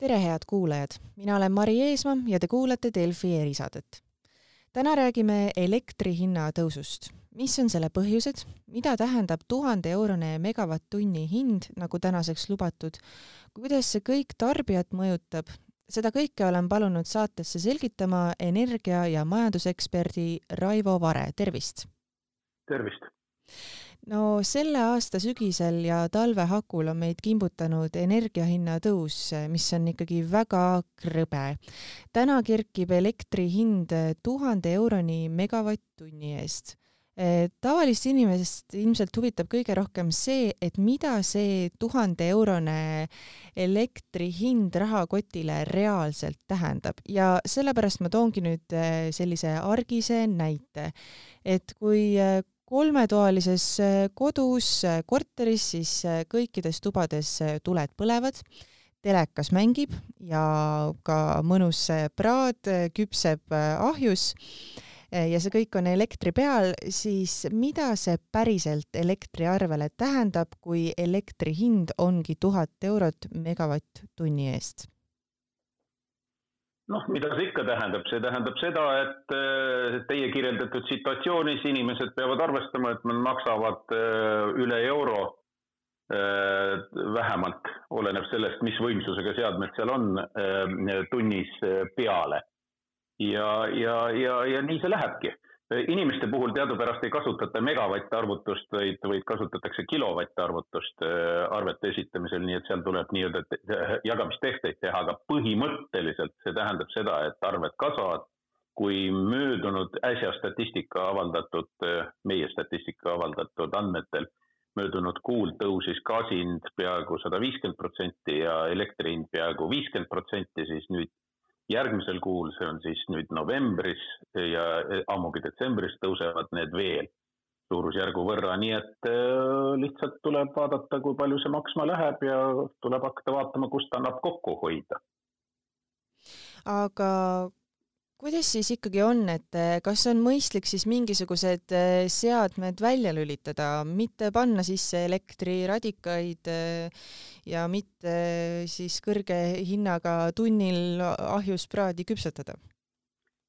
tere, head kuulajad, mina olen Mari Eesmaa ja te kuulate Delfi erisaadet. täna räägime elektri hinna tõusust. mis on selle põhjused, mida tähendab tuhande eurone megavatt-tunni hind, nagu tänaseks lubatud, kuidas see kõik tarbijat mõjutab, seda kõike olen palunud saatesse selgitama energia- ja majanduseksperdi Raivo Vare, tervist! tervist! No selle aasta sügisel ja talve hakul on meid kimbutanud energiahinna tõus, mis on ikkagi väga krõbe. täna kerkib elektri hind tuhande euroni megavatt-tunni eest. Tavalist inimest ilmselt huvitab kõige rohkem see, et mida see tuhande eurone elektri hind rahakotile reaalselt tähendab. Ja sellepärast ma toongi nüüd sellise argise näite, et kui kolmetoalises äh, kodus, äh, korteris, siis äh, kõikides tubades tuled põlevad, telekas mängib ja ka mõnus praad küpseb ahjus ja see kõik on elektri peal, siis mida see päriselt elektriarvele tähendab, kui elektri hind ongi tuhat eurot megavatt-tunni eest? Noh, mida see ikka tähendab, see tähendab seda, et äh, teie kirjeldatud situatsioonis inimesed peavad arvestama, et nad maksavad äh, üle euro äh, vähemalt, oleneb sellest, mis võimsusega seadmed seal on, tunnis peale. ja, ja, ja, ja nii see lähebki inimeste puhul teadupärast ei kasutata megavatt arvutust, vaid, vaid kasutatakse kilovatt arvutust äh, arvete esitamisel, nii et seal tuleb nii-öelda jagamistehteid teha, aga põhimõtteliselt see tähendab seda, et arved kasvavad. kui möödunud äsja statistika avaldatud, äh, meie statistika avaldatud andmetel möödunud kuul tõusis gaasi hind peaaegu sada viiskümmend protsenti ja elektri hind peaaegu viiskümmend protsenti, siis nüüd järgmisel kuul, see on siis nüüd novembris ja ammugi detsembris tõusevad need veel suurusjärgu võrra, nii et äh, lihtsalt tuleb vaadata, kui palju see maksma läheb ja tuleb hakata vaatama, kust annab kokku hoida. aga kuidas siis ikkagi on, et eh, kas on mõistlik siis mingisugused eh, seadmed välja lülitada, mitte panna sisse elektriradikaid eh, ja mitte siis kõrge hinnaga tunnil ahjus praadi küpsetada?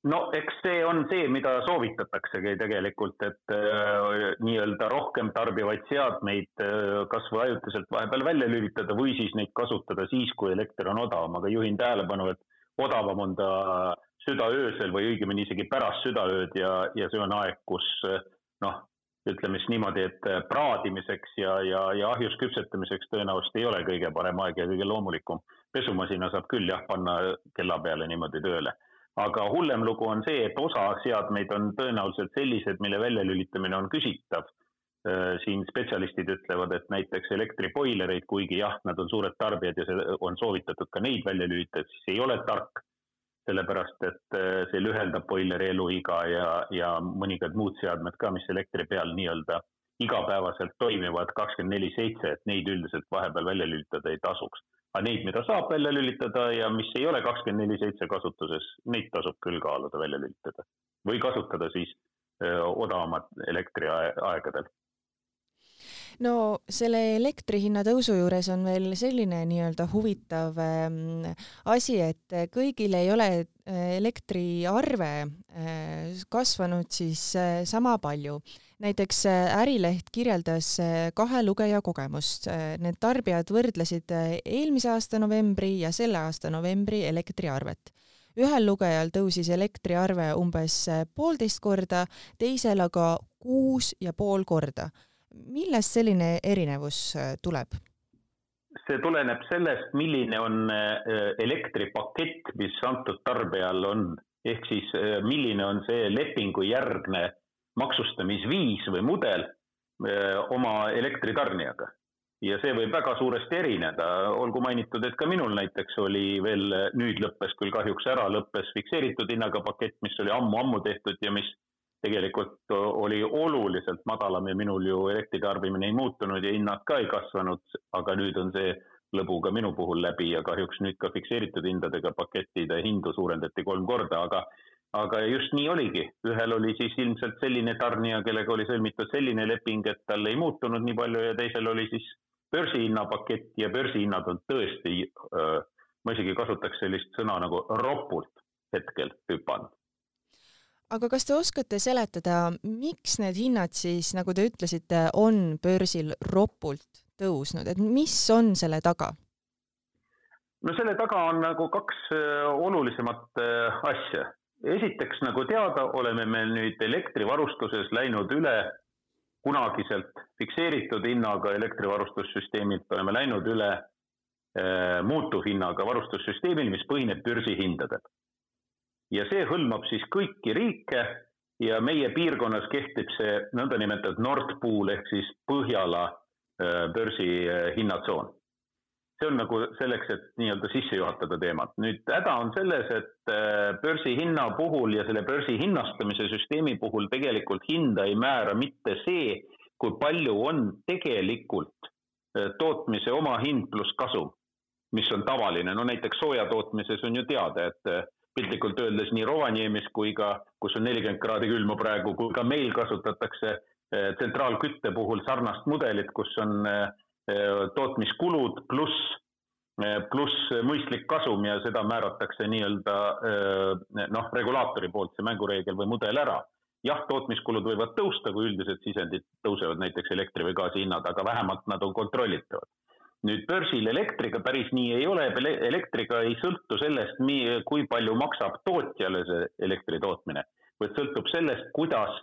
no eks see on see, mida soovitataksegi tegelikult, et äh, nii-öelda rohkem tarbivaid seadmeid äh, kas või ajutiselt vahepeal välja lülitada või siis neid kasutada siis, kui elekter on odavam, aga juhin tähelepanu, et odavam on ta südaöösel või õigemini isegi pärast südaööd ja, ja see on aeg, kus noh, ütleme siis niimoodi, et praadimiseks ja, ja, ja ahjus küpsetamiseks tõenäoliselt ei ole kõige parem aeg ja kõige loomulikum. pesumasina saab küll jah, panna kella peale niimoodi tööle. aga hullem lugu on see, et osa seadmeid on tõenäoliselt sellised, mille väljalülitamine on küsitav äh, siin spetsialistid ütlevad, et näiteks elektriboilereid, kuigi jah, nad on suured tarbijad ja see on soovitatud ka neid välja lülitada, siis ei ole tark sellepärast et äh, see lühendab boileri eluiga ja, ja mõningad muud seadmed ka, mis elektri peal nii-öelda igapäevaselt toimivad kakskümmend neli seitse, et neid üldiselt vahepeal välja lülitada ei tasuks. aga neid, mida saab välja lülitada ja mis ei ole kakskümmend neli seitse kasutuses, neid tasub küll kaaluda välja lülitada või kasutada siis äh, odavamat elektriaegadel no selle elektri hinna tõusu juures on veel selline nii-öelda huvitav ähm, asi, et kõigil ei ole äh, elektriarve äh, kasvanud siis äh, sama palju. näiteks Ärileht kirjeldas kahe lugeja kogemust. Need tarbijad võrdlesid eelmise aasta novembri ja selle aasta novembri elektriarvet ühel lugejal tõusis elektriarve umbes poolteist korda, teisel aga kuus ja pool korda millest selline erinevus äh, tuleb? see tuleneb sellest, milline on äh, elektripakett, mis antud tarbijal on, ehk siis äh, milline on see lepingujärgne maksustamisviis või mudel oma elektritarnijaga. ja see võib väga suuresti erineda, olgu mainitud, et ka minul näiteks oli veel, nüüd lõppes küll kahjuks ära, lõppes fikseeritud hinnaga pakett, mis oli ammu-ammu tehtud ja mis tegelikult oli oluliselt madalam ja minul ju elektritarbimine ei muutunud ja hinnad ka ei kasvanud, aga nüüd on see lõbu ka minu puhul läbi ja kahjuks nüüd ka fikseeritud hindadega pakettide hindu suurendati kolm korda, aga aga just nii oligi, ühel oli siis ilmselt selline tarnija, kellega oli sõlmitud selline leping, et tal ei muutunud nii palju ja teisel oli siis börsihinna pakett ja börsihinnad on tõesti ma isegi kasutaks sellist sõna nagu ropult hetkel hüpanud. Aga kas te oskate seletada, miks need hinnad siis, nagu te ütlesite, on börsil ropult tõusnud, et mis on selle taga? no selle taga on nagu kaks äh, olulisemat äh, asja. esiteks, nagu teada, oleme me nüüd elektrivarustuses läinud üle kunagiselt fikseeritud hinnaga elektrivarustussüsteemilt, oleme läinud üle äh, muutuvhinnaga varustussüsteemil, mis põhineb börsihindadel. Ja see hõlmab siis kõiki riike ja meie piirkonnas kehtib see nõndanimetatud Nord Pool ehk siis Põhjala börsihinnatsoon see on nagu selleks, et nii-öelda sisse juhatada teemat. nüüd häda on selles, et äh, börsihinna puhul ja selle börsi hinnastamise süsteemi puhul tegelikult hinda ei määra mitte see, kui palju on tegelikult äh, tootmise omahind pluss kasum, mis on tavaline, no näiteks sooja tootmises on ju teada, et äh, piltlikult öeldes nii Rovaniemis kui ka, kus on nelikümmend kraadi külma praegu, kui ka meil kasutatakse tsentraalkütte puhul sarnast mudelit, kus on äh, Äh, tootmiskulud pluss, pluss mõistlik kasum ja seda määratakse nii-öelda noh, regulaatori poolt see mängureegel või mudel ära. jah, tootmiskulud võivad tõusta, kui üldised sisendid tõusevad, näiteks elektri või gaasi hinnad, aga vähemalt nad on kontrollitavad. Nüüd börsil elektriga päris nii ei ole, elektriga ei sõltu sellest, kui palju maksab tootjale see elektri tootmine, vaid sõltub sellest, kuidas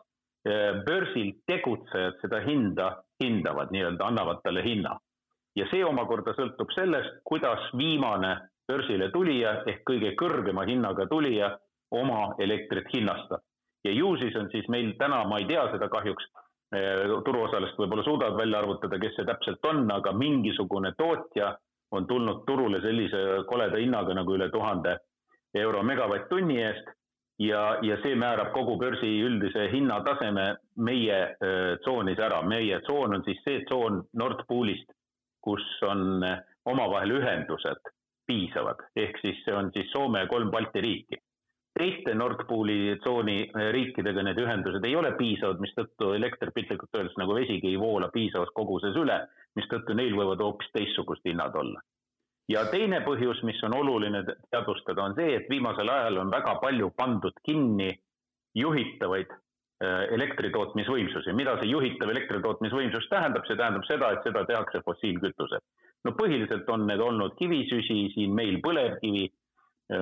börsil tegutsejad seda hinda hindavad, nii-öelda annavad talle hinna. ja see omakorda sõltub sellest, kuidas viimane börsile tulija ehk kõige kõrgema hinnaga tulija oma elektrit hinnastab. ja ju siis on siis meil täna, ma ei tea seda kahjuks, eh, turuosalist võib-olla suudavad välja arvutada, kes see täpselt on, aga mingisugune tootja on tulnud turule sellise koleda hinnaga nagu üle tuhande euro megavatt-tunni eest ja, ja see määrab kogu börsi üldise hinnataseme meie äh, tsoonis ära. meie tsoon on siis see tsoon Nord Poolist, kus on äh, omavahel ühendused piisavad, ehk siis see on siis Soome ja kolm Balti riiki. Teiste Nord Pooli tsooni äh, riikidega need ühendused ei ole piisavad, mistõttu elekter piltlikult öeldes nagu vesigi ei voola piisavas koguses üle, mistõttu neil võivad hoopis teistsugust hinnad olla ja teine põhjus, mis on oluline teadvustada, on see, et viimasel ajal on väga palju pandud kinni juhitavaid äh, elektritootmisvõimsusi. mida see juhitav elektritootmisvõimsus tähendab, see tähendab seda, et seda tehakse fossiilkütusel. no põhiliselt on need olnud kivisüsi, siin meil põlevkivi,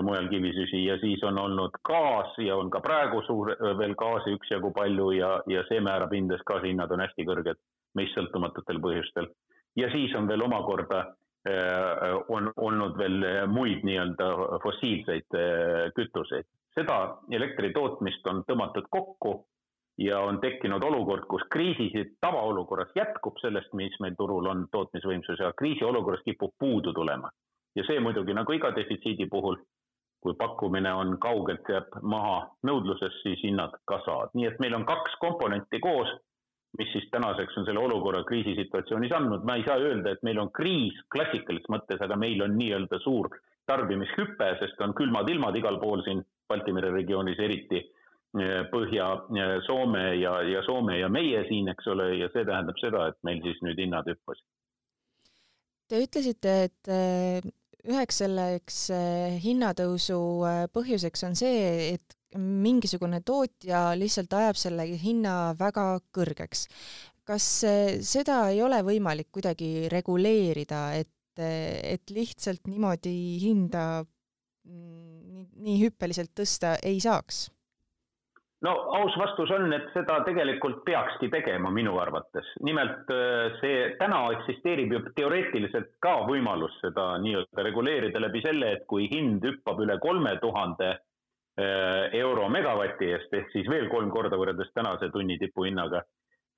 mujal kivisüsi ja siis on olnud gaas ja on ka praegu suur, äh, veel gaasi üksjagu palju ja, ja see määrab hindas, gaasihinnad on hästi kõrged meist sõltumatutel põhjustel. ja siis on veel omakorda Äh, on olnud veel muid nii-öelda fossiilseid äh, kütuseid. seda elektri tootmist on tõmmatud kokku ja on tekkinud olukord, kus kriisis tavaolukorras jätkub sellest, mis meil turul on tootmisvõimsus ja kriisiolukorras kipub puudu tulema. Ja see muidugi nagu iga defitsiidi puhul, kui pakkumine on kaugelt jääb maha nõudlusest, siis hinnad kasvavad, nii et meil on kaks komponenti koos mis siis tänaseks on selle olukorra kriisisituatsioonis andnud, ma ei saa öelda, et meil on kriis klassikalises mõttes, aga meil on nii-öelda suur tarbimishüpe, sest on külmad ilmad igal pool siin Balti mere regioonis, eriti eh, Põhja-Soome eh, ja, ja Soome ja meie siin, eks ole, ja see tähendab seda, et meil siis nüüd hinnad hüppasid. Te ütlesite, et eh, üheks selleks hinnatõusu põhjuseks on see, et mingisugune tootja lihtsalt ajab selle hinna väga kõrgeks. kas seda ei ole võimalik kuidagi reguleerida, et, et lihtsalt niimoodi hinda nii, nii hüppeliselt tõsta ei saaks? No aus vastus on, et seda tegelikult peakski tegema minu arvates. nimelt see täna eksisteerib ju teoreetiliselt ka võimalus seda nii-öelda reguleerida läbi selle, et kui hind hüppab üle kolme tuhande Äh, euro megavati eest ehk siis veel kolm korda võrreldes tänase tunni tipuhinnaga,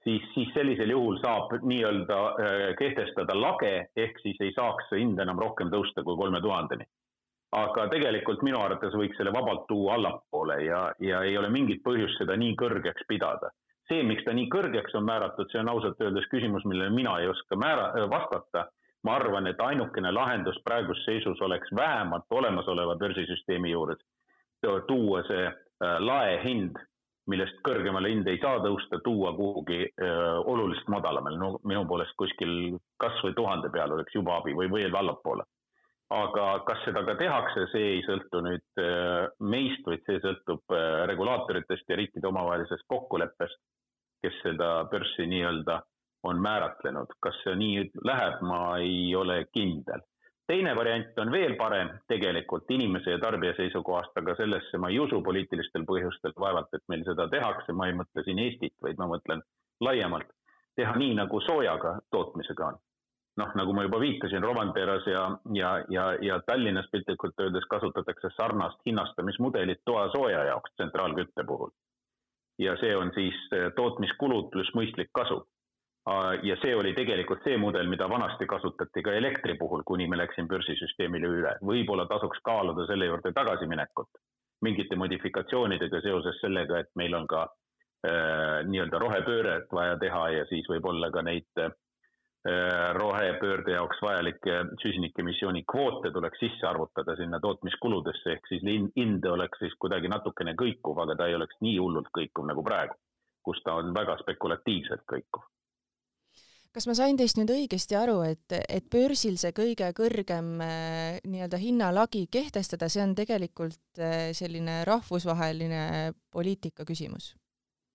siis, siis sellisel juhul saab nii-öelda äh, kehtestada lage ehk siis ei saaks hind enam rohkem tõusta kui kolme tuhandeni. Aga tegelikult minu arvates võiks selle vabalt tuua allapoole ja, ja ei ole mingit põhjust seda nii kõrgeks pidada. see, miks ta nii kõrgeks on määratud, see on ausalt öeldes küsimus, millele mina ei oska määra-, vastata ma arvan, et ainukene lahendus praeguses seisus oleks vähemalt olemasoleva börsisüsteemi juures tuua see äh, laehind, millest kõrgemale hind ei saa tõusta, tuua kuhugi äh, oluliselt madalamale, no minu poolest kuskil kasvõi tuhande peal oleks juba abi või veel allapoole. Aga kas seda ka tehakse, see ei sõltu nüüd meist, vaid see sõltub regulaatoritest ja riikide omavahelisest kokkuleppest, kes seda börssi nii-öelda on määratlenud. kas see nii läheb, ma ei ole kindel teine variant on veel parem tegelikult inimese ja tarbija seisukohast, aga sellesse ma ei usu poliitilistel põhjustel, vaevalt et meil seda tehakse, ma ei mõtle siin Eestit, vaid ma mõtlen laiemalt, teha nii, nagu soojaga tootmisega on. Noh, nagu ma juba viitasin, Romandperas ja, ja, ja, ja Tallinnas piltlikult öeldes kasutatakse sarnast hinnastamismudelit toasooja jaoks tsentraalkütte puhul. ja see on siis eh, tootmiskulud pluss mõistlik kasu ja see oli tegelikult see mudel, mida vanasti kasutati ka elektri puhul, kuni me läksime börsisüsteemile üle. võib-olla tasuks kaaluda selle juurde tagasiminekut mingite modifikatsioonidega seoses sellega, et meil on ka äh, nii-öelda rohepööret vaja teha ja siis võib-olla ka neid äh, rohepöörde jaoks vajalikke süsinikemissiooni kvoote tuleks sisse arvutada sinna tootmiskuludesse, ehk siis hind oleks siis kuidagi natukene kõikuv, aga ta ei oleks nii hullult kõikuv nagu praegu, kus ta on väga spekulatiivselt kõikuv kas ma sain teist nüüd õigesti aru, et, et börsil see kõige kõrgem äh, nii-öelda hinnalagi kehtestada, see on tegelikult äh, selline rahvusvaheline poliitika küsimus?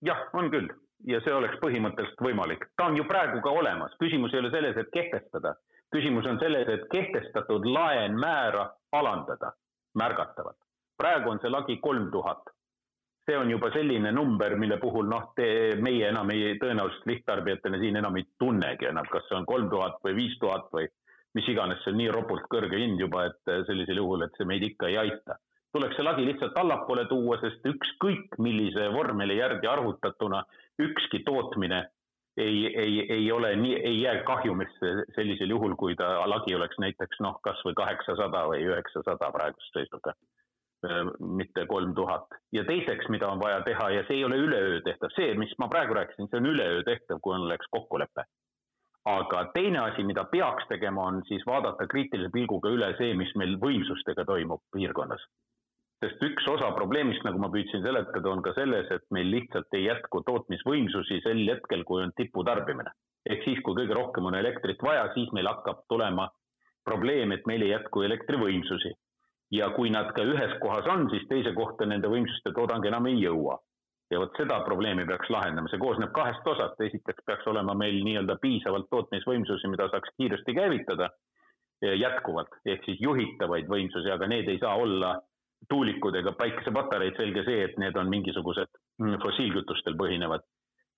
jah, on küll ja see oleks põhimõtteliselt võimalik. ta on ju praegu ka olemas, küsimus ei ole selles, et kehtestada, küsimus on selles, et kehtestatud laenmäära alandada märgatavalt. praegu on see lagi kolm tuhat see on juba selline number, mille puhul noh, meie enam ei, tõenäoliselt lihttarbijatena siin enam ei tunnegi enam, kas see on kolm tuhat või viis tuhat või mis iganes, see on nii ropult kõrge hind juba, et sellisel juhul, et see meid ikka ei aita. tuleks see lagi lihtsalt allapoole tuua, sest ükskõik millise vormeli järgi arvutatuna ükski tootmine ei, ei, ei ole nii, ei jää kahjumisse sellisel juhul, kui ta lagi oleks näiteks noh, kasvõi kaheksasada või üheksasada praeguse seisuga mitte kolm tuhat. ja teiseks, mida on vaja teha ja see ei ole üleöö tehtav, see, mis ma praegu rääkisin, see on üleöö tehtav, kui oleks kokkulepe. aga teine asi, mida peaks tegema, on siis vaadata kriitilise pilguga üle see, mis meil võimsustega toimub piirkonnas. Sest üks osa probleemist, nagu ma püüdsin seletada, on ka selles, et meil lihtsalt ei jätku tootmisvõimsusi sel hetkel, kui on tiputarbimine. ehk siis, kui kõige rohkem on elektrit vaja, siis meil hakkab tulema probleem, et meil ei jätku elektrivõimsusi ja kui nad ka ühes kohas on, siis teise kohta nende võimsuste toodang enam ei jõua. ja vot seda probleemi peaks lahendama, see koosneb kahest osast, esiteks peaks olema meil nii-öelda piisavalt tootmisvõimsusi, mida saaks kiiresti käivitada jätkuvalt, ehk siis juhitavaid võimsusi, aga need ei saa olla tuulikud ega päikesepatareid, selge see, et need on mingisugused mm, fossiilkütustel põhinevad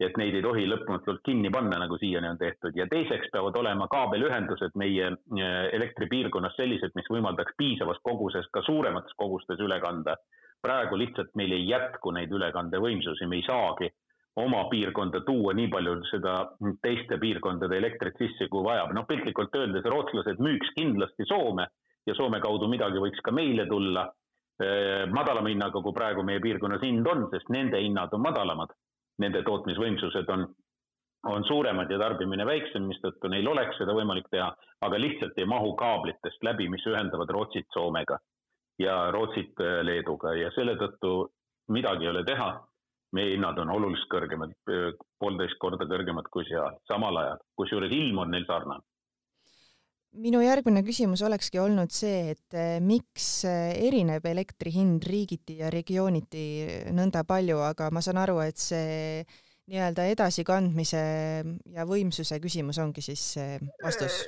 et neid ei tohi lõpmatult kinni panna, nagu siiani on tehtud ja teiseks peavad olema kaabelühendused meie äh, elektripiirkonnas sellised, mis võimaldaks piisavas koguses ka suuremates kogustes üle kanda. praegu lihtsalt meil ei jätku neid ülekandevõimsusi, me ei saagi oma piirkonda tuua nii palju seda teiste piirkondade elektrit sisse, kui vajab. noh, piltlikult öeldes rootslased müüks kindlasti Soome ja Soome kaudu midagi võiks ka meile tulla madalama hinnaga, kui praegu meie piirkonnas hind on, sest nende hinnad on madalamad. Nende tootmisvõimsused on, on suuremad ja tarbimine väiksem, mistõttu neil oleks seda võimalik teha, aga lihtsalt ei mahu kaablitest läbi, mis ühendavad Rootsit Soomega ja Rootsit äh, Leeduga. Ja selle tõttu midagi ei ole teha. meie hinnad on oluliselt kõrgemad, äh, poolteist korda kõrgemad kui seal samal ajal, kusjuures ilm on neil sarnane minu järgmine küsimus olekski olnud see, et eh, miks eh, erineb elektri hind riigiti ja regiooniti nõnda palju, aga ma saan aru, et see nii-öelda edasikandmise ja võimsuse küsimus ongi siis see vastus?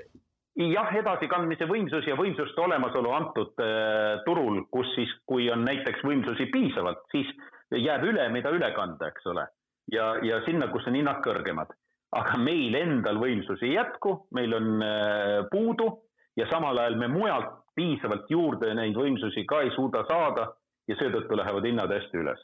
jah, edasikandmise võimsus ja võimsuste olemasolu antud turul, kus siis, kui on näiteks võimsusi piisavalt, siis jääb üle, mida üle kanda, eks ole. ja, ja sinna, kus on hinnad kõrgemad aga meil endal võimsusi ei jätku, meil on äh, puudu ja samal ajal me mujalt piisavalt juurde neid võimsusi ka ei suuda saada ja seetõttu lähevad hinnad hästi üles.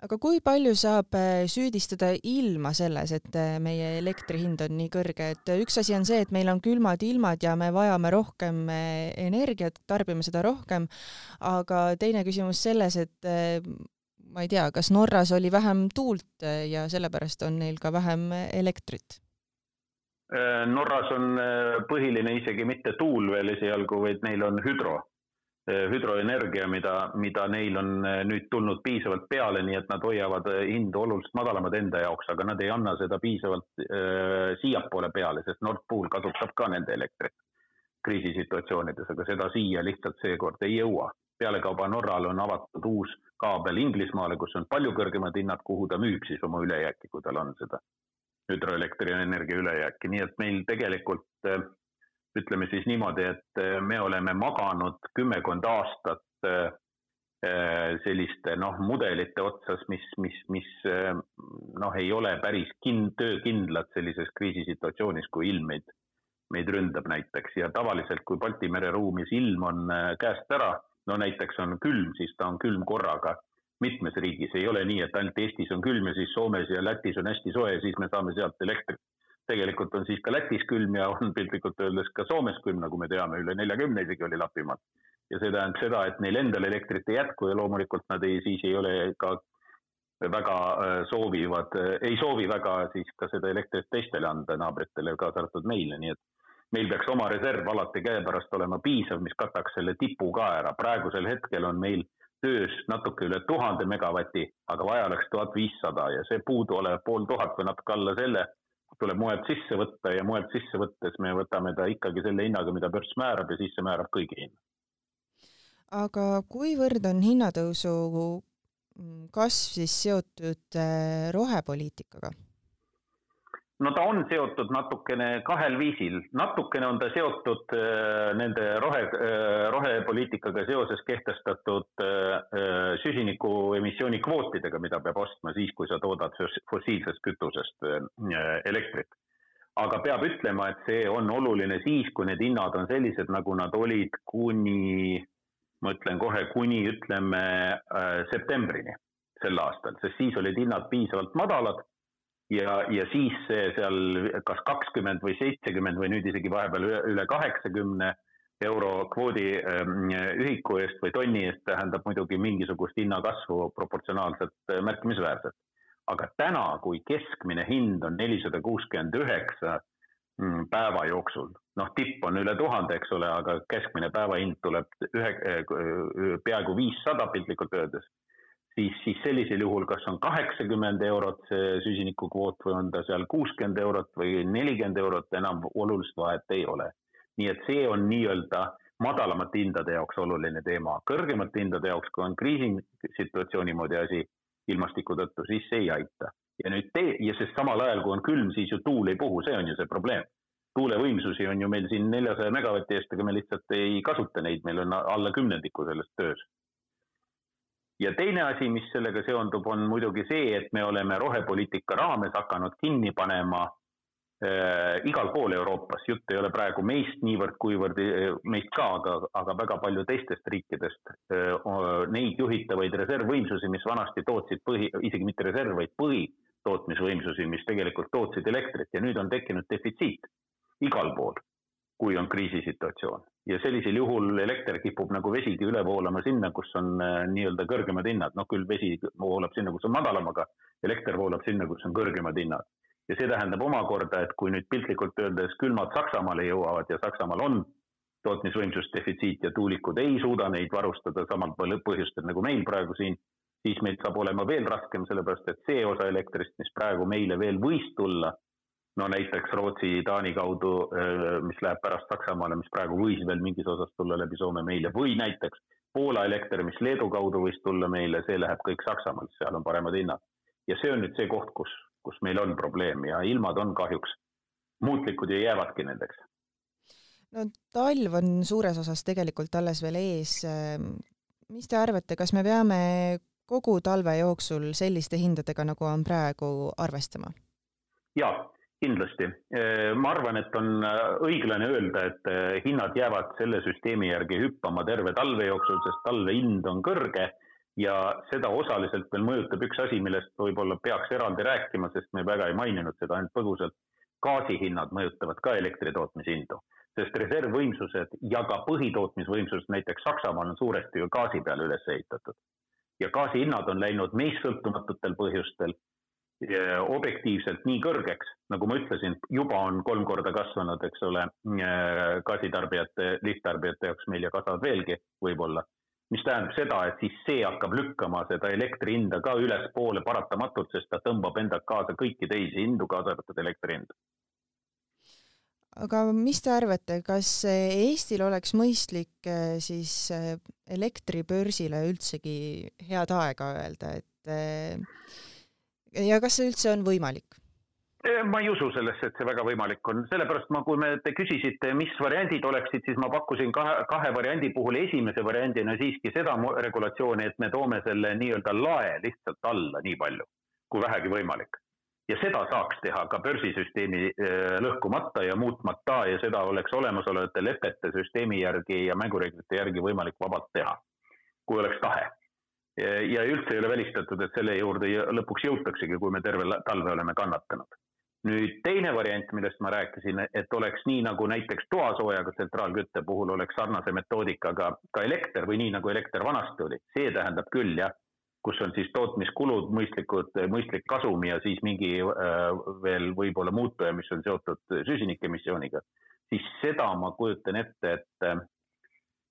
aga kui palju saab äh, süüdistada ilma selles, et äh, meie elektri hind on nii kõrge, et üks asi on see, et meil on külmad ilmad ja me vajame rohkem energiat, tarbime seda rohkem, aga teine küsimus selles, et ma ei tea, kas Norras oli vähem tuult äh, ja sellepärast on neil ka vähem äh, elektrit? Äh, Norras on põhiline isegi mitte tuul veel esialgu, vaid neil on hüdro, hüdroenergia, mida, mida neil on nüüd tulnud piisavalt peale, nii et nad hoiavad hindu oluliselt madalamad enda jaoks, aga nad ei anna seda piisavalt äh, siiapoole peale, sest Nord Pool kasutab ka nende elektrit. kriisisituatsioonides, aga seda siia lihtsalt seekord ei jõua. Pealekauba Norral on avatud uus kaabel Inglismaale, kus on palju kõrgemad hinnad, kuhu ta müüb siis oma ülejääki, kui tal on seda hüdroelektrienergia ülejääki, nii et meil tegelikult äh, ütleme siis niimoodi, et äh, me oleme maganud kümmekond aastat äh, selliste noh, mudelite otsas, mis, mis, mis noh, ei ole päris kin-, töökindlad sellises kriisisituatsioonis, kui ilm meid, meid ründab näiteks. Ja tavaliselt, kui Balti mere ruumis ilm on käest ära, no näiteks on külm, siis ta on külm korraga mitmes riigis, ei ole nii, et ainult Eestis on külm ja siis Soomes ja Lätis on hästi soe ja siis me saame sealt elektrit. tegelikult on siis ka Lätis külm ja on piltlikult öeldes ka Soomes külm, nagu me teame, üle neljakümne isegi oli Lapimaal. ja see tähendab seda, et neil endal elektrit ei jätku ja loomulikult nad ei, siis ei ole ka väga äh, soovivad, äh, ei soovi väga siis ka seda elektrit teistele anda, naabritele, kaasa arvatud meile, nii et meil peaks oma reserv alati käepärast olema piisav, mis kataks selle tipu ka ära. praegusel hetkel on meil töös natuke üle tuhande megavati, aga vaja oleks tuhat viissada ja see puuduolev pool tuhat või natuke alla selle tuleb mujalt sisse võtta ja mujalt sisse võttes me võtame ta ikkagi selle hinnaga, mida börs määrab ja siis see määrab kõigi hinna. aga kuivõrd on hinnatõusu kasv siis seotud äh, rohepoliitikaga? No ta on seotud natukene kahel viisil, natukene on ta seotud äh, nende rohe, äh, rohepoliitikaga seoses kehtestatud äh, süsiniku emissiooni kvootidega, mida peab ostma siis, kui sa toodad fossiilsest kütusest elektrit. aga peab ütlema, et see on oluline siis, kui need hinnad on sellised, nagu nad olid kuni, ma ütlen kohe, kuni ütleme septembrini sel aastal, sest siis olid hinnad piisavalt madalad ja, ja siis seal kas kakskümmend või seitsekümmend või nüüd isegi vahepeal üle kaheksakümne euro kvoodi ähm, ühiku eest või tonni eest tähendab muidugi mingisugust hinnakasvu proportsionaalselt äh, märkimisväärset. aga täna, kui keskmine hind on nelisada kuuskümmend üheksa mm, päeva jooksul, noh, tipp on üle tuhande, eks ole, aga keskmine päevahind tuleb ühe, äh, peaaegu viissada piltlikult öeldes siis, siis sellisel juhul, kas on kaheksakümmend eurot see süsinikukvoot või on ta seal kuuskümmend eurot või nelikümmend eurot, enam olulist vahet ei ole. nii et see on nii-öelda madalamate hindade jaoks oluline teema, kõrgemate hindade jaoks, kui on kriisisituatsiooni moodi asi ilmastiku tõttu, siis see ei aita. ja nüüd tee, ja sest samal ajal, kui on külm, siis ju tuul ei puhu, see on ju see probleem. tuulevõimsusi on ju meil siin neljasaja megavati eest, aga me lihtsalt ei kasuta neid, meil on alla kümnendiku sellest töös ja teine asi, mis sellega seondub, on muidugi see, et me oleme rohepoliitika raames hakanud kinni panema äh, igal pool Euroopas, jutt ei ole praegu meist niivõrd, kuivõrd äh, meist ka, aga, aga väga palju teistest riikidest äh,, neid juhitavaid reservvõimsusi, mis vanasti tootsid põhi, isegi mitte reserv, vaid põhitootmisvõimsusi, mis tegelikult tootsid elektrit. Ja nüüd on tekkinud defitsiit igal pool kui on kriisisituatsioon. ja sellisel juhul elekter kipub nagu vesigi üle voolama sinna, kus on äh, nii-öelda kõrgemad hinnad, noh küll vesi voolab sinna, kus on madalam, aga elekter voolab sinna, kus on kõrgemad hinnad. ja see tähendab omakorda, et kui nüüd piltlikult öeldes külmad Saksamaale jõuavad ja Saksamaal on tootmisvõimsusdefitsiit ja tuulikud ei suuda neid varustada samal põhjustel nagu meil praegu siin, siis meil saab olema veel raskem, sellepärast et see osa elektrist, mis praegu meile veel võis tulla no näiteks Rootsi, Taani kaudu, mis läheb pärast Saksamaale, mis praegu võis veel mingis osas tulla läbi Soome meile või näiteks Poola elekter, mis Leedu kaudu võis tulla meile, see läheb kõik Saksamaalt, seal on paremad hinnad. ja see on nüüd see koht, kus, kus meil on probleem ja ilmad on kahjuks muutlikud ja jäävadki nendeks. no talv on suures osas tegelikult alles veel ees. mis te arvate, kas me peame kogu talve jooksul selliste hindadega, nagu on praegu, arvestama? jaa kindlasti, ma arvan, et on äh, õiglane öelda, et äh, hinnad jäävad selle süsteemi järgi hüppama terve talve jooksul, sest talve hind on kõrge ja seda osaliselt veel mõjutab üks asi, millest võib-olla peaks eraldi rääkima, sest me väga ei maininud seda ainult põgusalt. gaasihinnad mõjutavad ka elektri tootmishindu, sest reservvõimsused ja ka põhitootmisvõimsused näiteks Saksamaal on suuresti ju gaasi peale üles ehitatud. ja gaasihinnad on läinud meist sõltumatutel põhjustel objektiivselt nii kõrgeks, nagu ma ütlesin, juba on kolm korda kasvanud, eks ole, gaasitarbijate, lihttarbijate jaoks meil ja kasvavad veelgi võib-olla. mis tähendab seda, et siis see hakkab lükkama seda elektri hinda ka ülespoole paratamatult, sest ta tõmbab endaga kaasa kõiki teisi hindu, kaasa arvatud elektri hinda. aga mis te arvate, kas Eestil oleks mõistlik eh, siis eh, elektribörsile üldsegi head aega öelda, et eh, ja kas see üldse on võimalik? ma ei usu sellesse, et see väga võimalik on, sellepärast ma, kui me, te küsisite, mis variandid oleksid, siis ma pakkusin kahe, kahe variandi puhul esimese variandina siiski seda regulatsiooni, et me toome selle nii-öelda lae lihtsalt alla nii palju, kui vähegi võimalik ja seda saaks teha ka börsisüsteemi äh, lõhkumata ja muutmata ja seda oleks olemasolevate lepete süsteemi järgi ja mängureeglite järgi võimalik vabalt teha, kui oleks tahe. Ja üldse ei ole välistatud, et selle juurde lõpuks jõutaksegi, kui me terve talve oleme kannatanud. nüüd teine variant, millest ma rääkisin, et oleks nii nagu näiteks toasoojaga tsentraalkütte puhul oleks sarnase metoodikaga ka elekter või nii nagu elekter vanasti oli, see tähendab küll jah kus on siis tootmiskulud mõistlikud, mõistlik kasum ja siis mingi äh, veel võib-olla muutuja, mis on seotud süsinikemissiooniga, siis seda ma kujutan ette, et,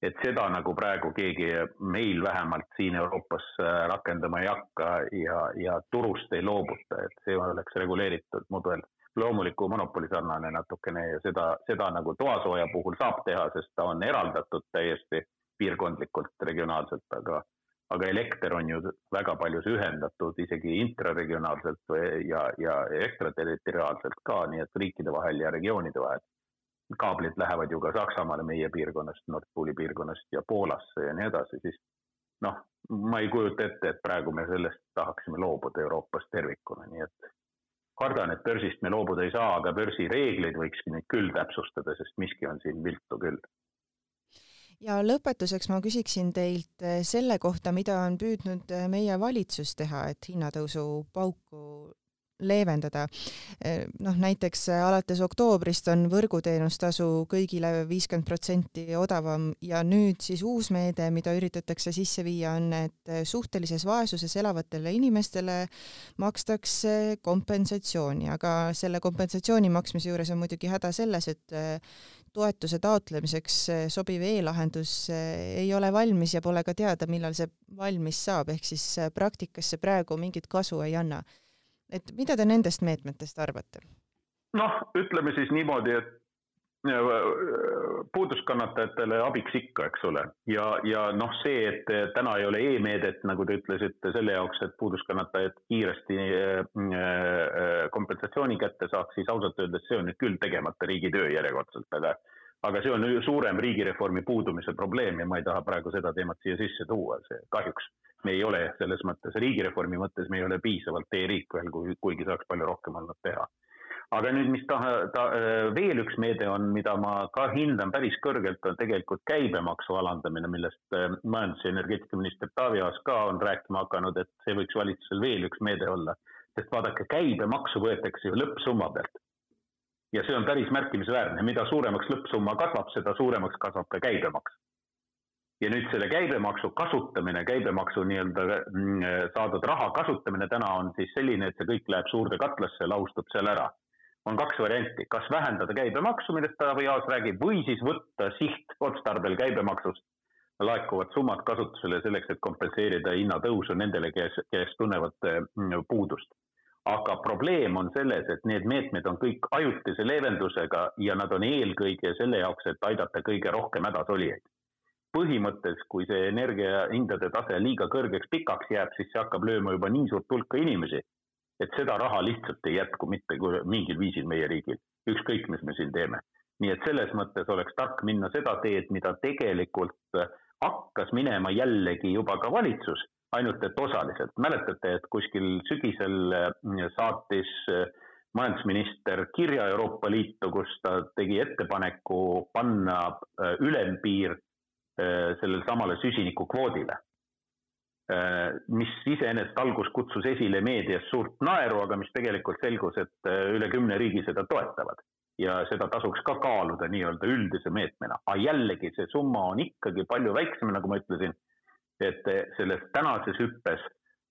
et seda nagu praegu keegi meil vähemalt siin Euroopas äh, rakendama ei hakka ja, ja turust ei loobuta, et see oleks reguleeritud mudel loomuliku monopoli sarnane natukene ja seda, seda nagu toasooja puhul saab teha, sest ta on eraldatud täiesti piirkondlikult, regionaalselt, aga aga elekter on ju väga paljus ühendatud isegi intraregionaalselt või, ja, ja ekstraterritoriaalselt ka, nii et riikide vahel ja regioonide vahel. Kaablid lähevad ju ka Saksamaale meie piirkonnast, Nord Pooli piirkonnast ja Poolasse ja nii edasi, siis noh, ma ei kujuta ette, et praegu me sellest tahaksime loobuda Euroopas tervikuna, nii et kardan, et börsist me loobuda ei saa, aga börsireegleid võikski nüüd küll täpsustada, sest miski on siin viltu küll. Ja lõpetuseks ma küsiksin teilt eh, selle kohta, mida on püüdnud eh, meie valitsus teha, et hinnatõusu pauku leevendada. Eh, noh, näiteks alates oktoobrist on võrguteenustasu kõigile viiskümmend protsenti odavam ja nüüd siis uus meede, mida üritatakse sisse viia, on, et suhtelises vaesuses elavatele inimestele makstakse kompensatsiooni, aga selle kompensatsiooni maksmise juures on muidugi häda selles, et toetuse taotlemiseks sobiv e-lahendus eh, ei ole valmis ja pole ka teada, millal see valmis saab, ehk siis eh, praktikas see praegu mingit kasu ei anna. Et mida te nendest meetmetest arvate? noh, ütleme siis niimoodi, et puuduskannatajatele abiks ikka, eks ole, ja, ja noh, see, et täna ei ole e-meedet, nagu te ütlesite, selle jaoks, et puuduskannatajad kiiresti äh, äh, kompensatsiooni kätte saaks, siis ausalt öeldes see on nüüd küll tegemata riigi töö järjekordselt, aga aga see on suurem riigireformi puudumise probleem ja ma ei taha praegu seda teemat siia sisse tuua, see kahjuks me ei ole selles mõttes, riigireformi mõttes me ei ole piisavalt e-riik veel, kuigi saaks palju rohkem olnud teha aga nüüd, mis taha, ta, äh, veel üks meede on, mida ma ka hindan päris kõrgelt, on tegelikult käibemaksu alandamine, millest äh, majandus- ja energeetikaminister Taavi Aas ka on rääkima hakanud, et see võiks valitsusel veel üks meede olla. sest vaadake, käibemaksu võetakse ju lõppsumma pealt. ja see on päris märkimisväärne, mida suuremaks lõppsumma kasvab, seda suuremaks kasvab ka käibemaks ja nüüd selle käibemaksu kasutamine, käibemaksu nii-öelda mm, saadud raha kasutamine täna on siis selline, et see kõik läheb suurde katlasse, laustub seal ära on kaks varianti, kas vähendada käibemaksu, millest Taavi Aas räägib, või siis võtta sihtotstarbel käibemaksust laekuvad summad kasutusele selleks, et kompenseerida hinnatõusu nendele, kes, kes tunnevad mm, puudust. aga probleem on selles, et need meetmed on kõik ajutise leevendusega ja nad on eelkõige selle jaoks, et aidata kõige rohkem hädas olijaid. Põhimõttes, kui see energiahindade tase liiga kõrgeks pikaks jääb, siis see hakkab lööma juba nii suurt hulka inimesi et seda raha lihtsalt ei jätku mitte mingil viisil meie riigil, ükskõik, mis me siin teeme. nii et selles mõttes oleks tark minna seda teed, mida tegelikult hakkas minema jällegi juba ka valitsus, ainult et osaliselt. mäletate, et kuskil sügisel saatis majandusminister kirja Euroopa Liitu, kus ta tegi ettepaneku panna ülempiir sellele samale süsinikukvoodile Äh, mis iseenesest algus kutsus esile meedias suurt naeru, aga mis tegelikult selgus, et äh, üle kümne riigi seda toetavad. ja seda tasuks ka kaaluda nii-öelda üldise meetmena, aga jällegi see summa on ikkagi palju väiksem, nagu ma ütlesin, et selles tänases hüppes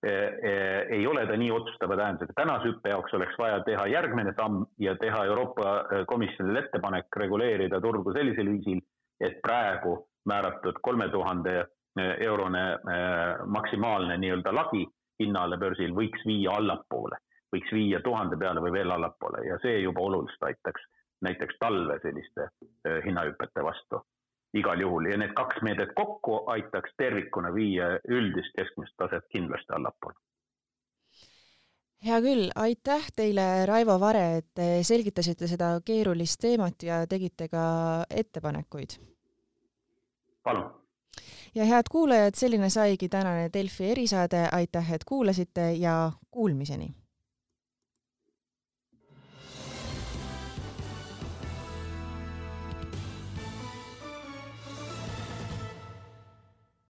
ei ole ta nii otsustava tähendusega. tänase hüppe jaoks oleks vaja teha järgmine samm ja teha Euroopa Komisjonile ettepanek reguleerida turgu sellisel viisil, et praegu määratud kolme tuhande eurone äh, maksimaalne nii-öelda lagi hinnale börsil võiks viia allapoole, võiks viia tuhande peale või veel allapoole ja see juba oluliselt aitaks näiteks talve selliste hinnahüpete vastu igal juhul ja need kaks meedet kokku aitaks tervikuna viia üldist keskmist taset kindlasti allapoole. hea küll, aitäh teile, Raivo Vare, et te selgitasite seda keerulist teemat ja tegite ka ettepanekuid. Palun. ja head kuulajad, selline saigi tänane Delfi erisaade, aitäh, et kuulasite ja kuulmiseni